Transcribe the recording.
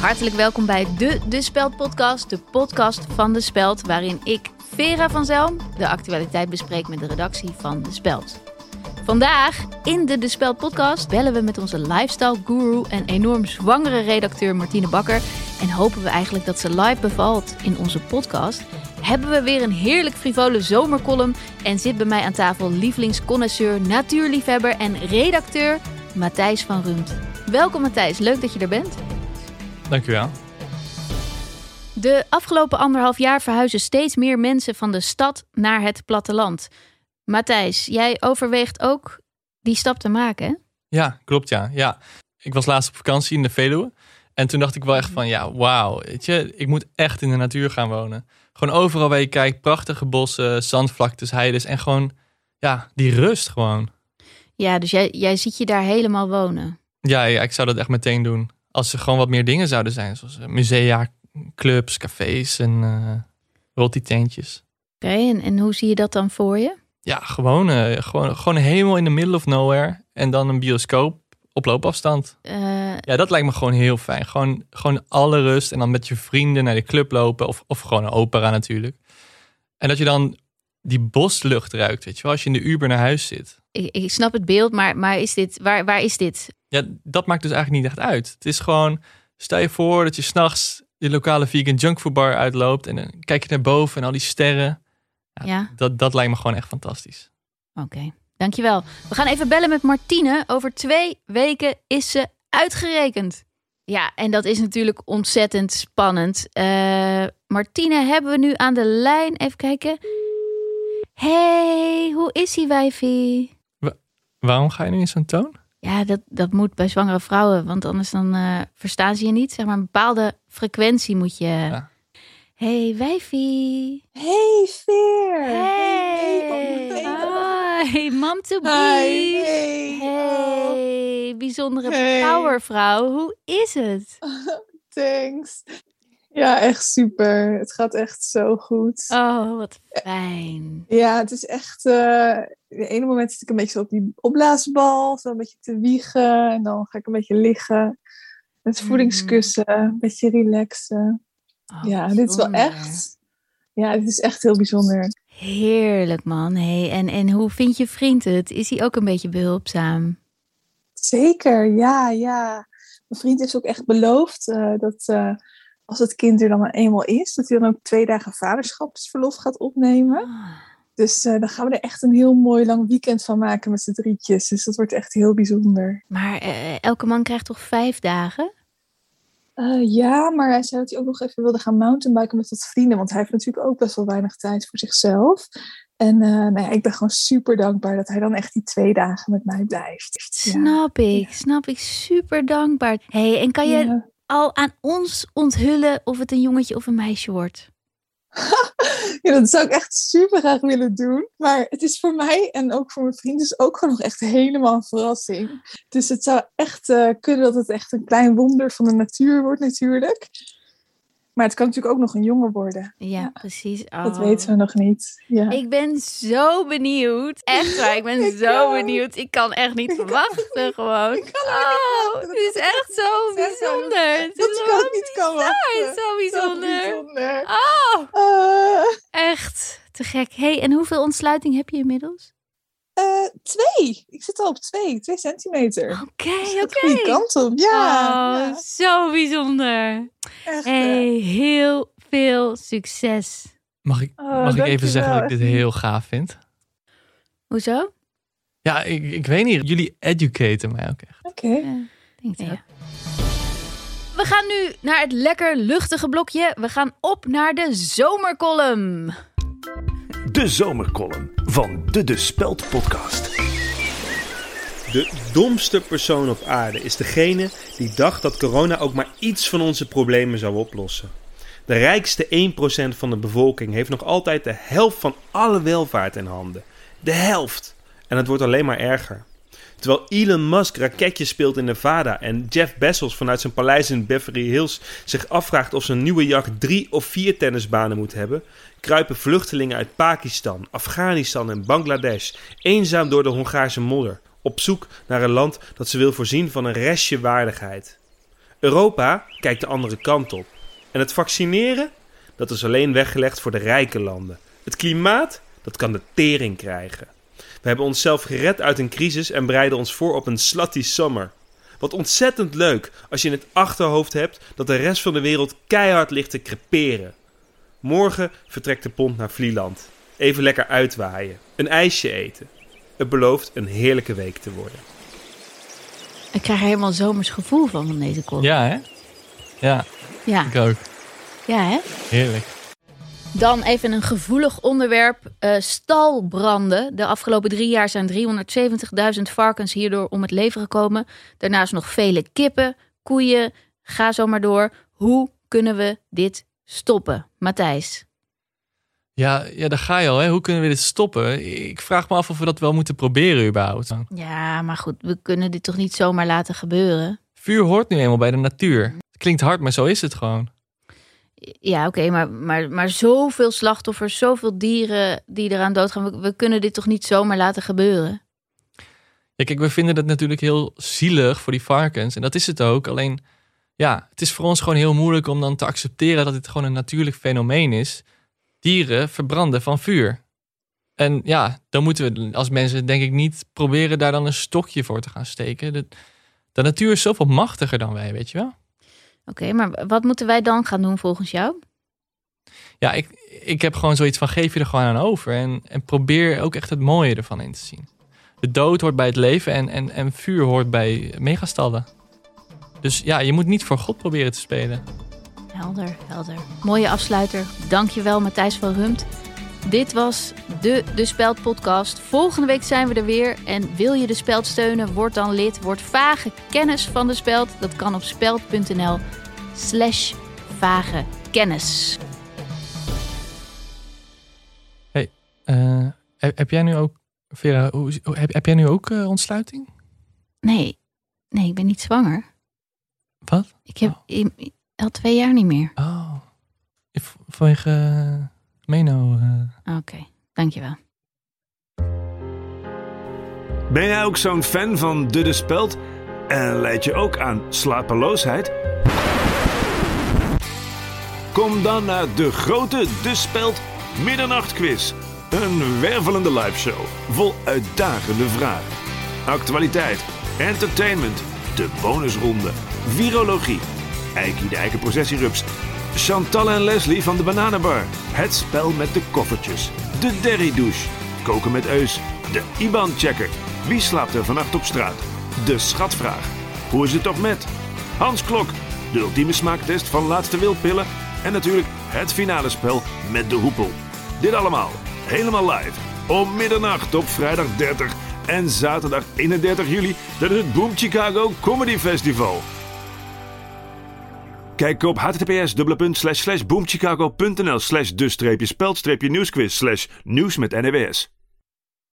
Hartelijk welkom bij de De Speld podcast, de podcast van De Speld, waarin ik, Vera van Zelm, de actualiteit bespreek met de redactie van De Speld. Vandaag in de De Speld podcast bellen we met onze lifestyle guru en enorm zwangere redacteur Martine Bakker en hopen we eigenlijk dat ze live bevalt in onze podcast. Hebben we weer een heerlijk frivole zomercolumn en zit bij mij aan tafel lievelingsconnoisseur, natuurliefhebber en redacteur Matthijs van Rumt. Welkom Matthijs, leuk dat je er bent. Dankjewel. De afgelopen anderhalf jaar verhuizen steeds meer mensen van de stad naar het platteland. Matthijs, jij overweegt ook die stap te maken, hè? Ja, klopt ja. ja. Ik was laatst op vakantie in de Veluwe. En toen dacht ik wel echt van, ja, wauw. Weet je, ik moet echt in de natuur gaan wonen. Gewoon overal waar je kijkt, prachtige bossen, zandvlaktes, heides. En gewoon, ja, die rust gewoon. Ja, dus jij, jij ziet je daar helemaal wonen. Ja, ja, ik zou dat echt meteen doen. Als er gewoon wat meer dingen zouden zijn. Zoals eh, musea, clubs, cafés en uh, rotitentjes. Oké, en, en hoe zie je dat dan voor je? Ja, gewoon, uh, gewoon, gewoon helemaal in the middle of nowhere. En dan een bioscoop op loopafstand. Uh, Ja, dat lijkt me gewoon heel fijn. Gewoon, gewoon alle rust en dan met je vrienden naar de club lopen. Of, of gewoon een opera natuurlijk. En dat je dan die boslucht ruikt, weet je wel. Als je in de Uber naar huis zit. ik, ik snap het beeld, maar, maar is dit, waar, waar is dit? Ja, dat maakt dus eigenlijk niet echt uit. Het is gewoon, stel je voor dat je s'nachts de lokale vegan junkfood bar uitloopt. En dan kijk je naar boven en al die sterren. Ja, Ja. Dat, dat lijkt me gewoon echt fantastisch. Oké, dankjewel. We gaan even bellen met Martine. Over twee weken is ze uitgerekend. Ja, en dat is natuurlijk ontzettend spannend. Eh, Martine hebben we nu aan de lijn. Even kijken. Hey, hoe is ie, wijfie? Waarom ga je nu in zo'n toon? Ja, dat, dat moet bij zwangere vrouwen, want anders dan eh, verstaan ze je niet. Zeg maar, een bepaalde frequentie moet je... Ja. Hey, wijfie. Hey Veer! Hey, hi, mom to be. Hi, hey. Hey, bijzondere Hey. powervrouw. Hoe is het? Thanks. Ja, echt super. Het gaat echt zo goed. Oh, wat fijn. Ja, het is echt... eh de ene moment zit ik een beetje zo op die opblaasbal, zo een beetje te wiegen. En dan ga ik een beetje liggen. Met voedingskussen, een beetje relaxen. Oh, ja, dit is wel echt... Ja, dit is echt heel bijzonder. Heerlijk, man. Hey, en, en hoe vindt je vriend het? Is hij ook een beetje behulpzaam? Zeker, ja, ja. Mijn vriend heeft ook echt beloofd eh, dat eh, als het kind er dan eenmaal is, dat hij dan ook twee dagen vaderschapsverlof gaat opnemen. Ah, Dus eh, dan gaan we er echt een heel mooi lang weekend van maken met z'n drietjes. Dus dat wordt echt heel bijzonder. Maar eh, elke man krijgt toch vijf dagen? Eh, ja, maar hij zei dat hij ook nog even wilde gaan mountainbiken met wat vrienden. Want hij heeft natuurlijk ook best wel weinig tijd voor zichzelf. En eh, nou ja, ik ben gewoon super dankbaar dat hij dan echt die twee dagen met mij blijft. Ja. Snap ik, snap ik. Super dankbaar. Hey, en kan je Ja. Al aan ons onthullen of het een jongetje of een meisje wordt? Ja, dat zou ik echt super graag willen doen. Maar het is voor mij en ook voor mijn vriend dus ook gewoon nog echt helemaal een verrassing. Dus het zou echt eh, kunnen dat het echt een klein wonder van de natuur wordt natuurlijk. Maar het kan natuurlijk ook nog een jongen worden. Ja, precies. Dat Oh. weten we nog niet. Ja. Ik ben zo benieuwd. Echt waar, ik ben Ik zo benieuwd. Ik kan echt niet verwachten gewoon. Ik kan niet Oh, het is echt zo bijzonder. Het dat is zo niet kan wachten. Het is zo Zo bijzonder. Oh, Eh, echt te gek. hey, en hoeveel ontsluiting heb je inmiddels? Eh, twee. Ik zit al op twee. Twee centimeter. Oké, Dus het gaat oké. goede kant op. Ja. Oh, ja, zo bijzonder. echt. Hey, eh. heel veel succes. Mag ik, Oh, mag ik even zeggen dat ik dit heel gaaf vind? Hoezo? Ja, ik, ik weet niet. Jullie educaten mij ook echt. Oké. Denk ook. We gaan nu naar het lekker luchtige blokje. We gaan op naar de zomercolumn. De zomercolumn van de De Speld podcast. De domste persoon op aarde is degene die dacht dat corona ook maar iets van onze problemen zou oplossen. De rijkste 1% van de bevolking heeft nog altijd de helft van alle welvaart in handen. De helft! En het wordt alleen maar erger. Terwijl Elon Musk raketjes speelt in Nevada en Jeff Bezos vanuit zijn paleis in Beverly Hills zich afvraagt of zijn nieuwe jacht drie of vier tennisbanen moet hebben, kruipen vluchtelingen uit Pakistan, Afghanistan en Bangladesh eenzaam door de Hongaarse modder, op zoek naar een land dat ze wil voorzien van een restje waardigheid. Europa kijkt de andere kant op. En het vaccineren, dat is alleen weggelegd voor de rijke landen. Het klimaat, dat kan de tering krijgen. We hebben onszelf gered uit een crisis en bereiden ons voor op een slutty summer. Wat ontzettend leuk als je in het achterhoofd hebt dat de rest van de wereld keihard ligt te creperen. Morgen vertrekt de pont naar Vlieland. Even lekker uitwaaien, een ijsje eten. Het belooft een heerlijke week te worden. Ik krijg er helemaal zomers gevoel van van deze column. Ja, hè? Ja, ja. ik ook. ja hè? Heerlijk. Dan even een gevoelig onderwerp. eh, stalbranden. De afgelopen drie jaar zijn 370.000 varkens hierdoor om het leven gekomen. Daarnaast nog vele kippen, koeien. Ga zo maar door. Hoe kunnen we dit stoppen? Matthijs. Ja, ja, daar ga je al. Hè? Hoe kunnen we dit stoppen? Ik vraag me af of we dat wel moeten proberen überhaupt. Ja, maar goed, we kunnen dit toch niet zomaar laten gebeuren? Vuur hoort nu eenmaal bij de natuur. Het klinkt hard, maar zo is het gewoon. Ja, oké, maar, maar, maar zoveel slachtoffers, zoveel dieren die eraan doodgaan. We, we kunnen dit toch niet zomaar laten gebeuren? Ja, kijk, we vinden het natuurlijk heel zielig voor die varkens. En dat is het ook. Alleen, ja, het is voor ons gewoon heel moeilijk om dan te accepteren dat dit gewoon een natuurlijk fenomeen is. Dieren verbranden van vuur. En ja, dan moeten we als mensen denk ik niet proberen daar dan een stokje voor te gaan steken. De, de natuur is zoveel machtiger dan wij, weet je wel? Oké, maar wat moeten wij dan gaan doen volgens jou? Ja, ik, ik heb gewoon zoiets van geef je er gewoon aan over. En, en probeer ook echt het mooie ervan in te zien. De dood hoort bij het leven en, en, en vuur hoort bij megastallen. Dus ja, je moet niet voor God proberen te spelen. Helder, helder. Mooie afsluiter. Dankjewel Matthijs van Rumt. Dit was de De Speld podcast. Volgende week zijn we er weer. En wil je De Speld steunen? Word dan lid. Word vage kennis van De Speld. Dat kan op speld.nl slash vage kennis. Eh, heb, heb jij nu ook, Vera, heb, heb jij nu ook eh, ontsluiting? Nee, nee, ik ben niet zwanger. Wat? Ik heb i- al twee jaar niet meer. Oh, vanwege uh, Meno. eh. Oké, dankjewel. Ben jij ook zo'n fan van De Speld? En leid je ook aan slapeloosheid? Kom dan naar de grote De Speld Middernachtquiz. Een wervelende liveshow vol uitdagende vragen. Actualiteit, entertainment, de bonusronde, virologie, Eiki de eikenprocessierups, Chantal en Leslie van de Bananenbar, het spel met de koffertjes, de Derry douche, koken met Eus, de IBAN-checker, wie slaapt er vannacht op straat, de schatvraag, hoe is het toch met, Hans Klok, de ultieme smaaktest van laatste wildpillen. En natuurlijk het finale spel met de hoepel. Dit allemaal helemaal live. Om middernacht op vrijdag 30 en zaterdag 31 juli. Tijdens het Boom Chicago Comedy Festival. Kijk op https boomchicago.nl slash de-speld-nieuwsquiz slash nieuws met NWS.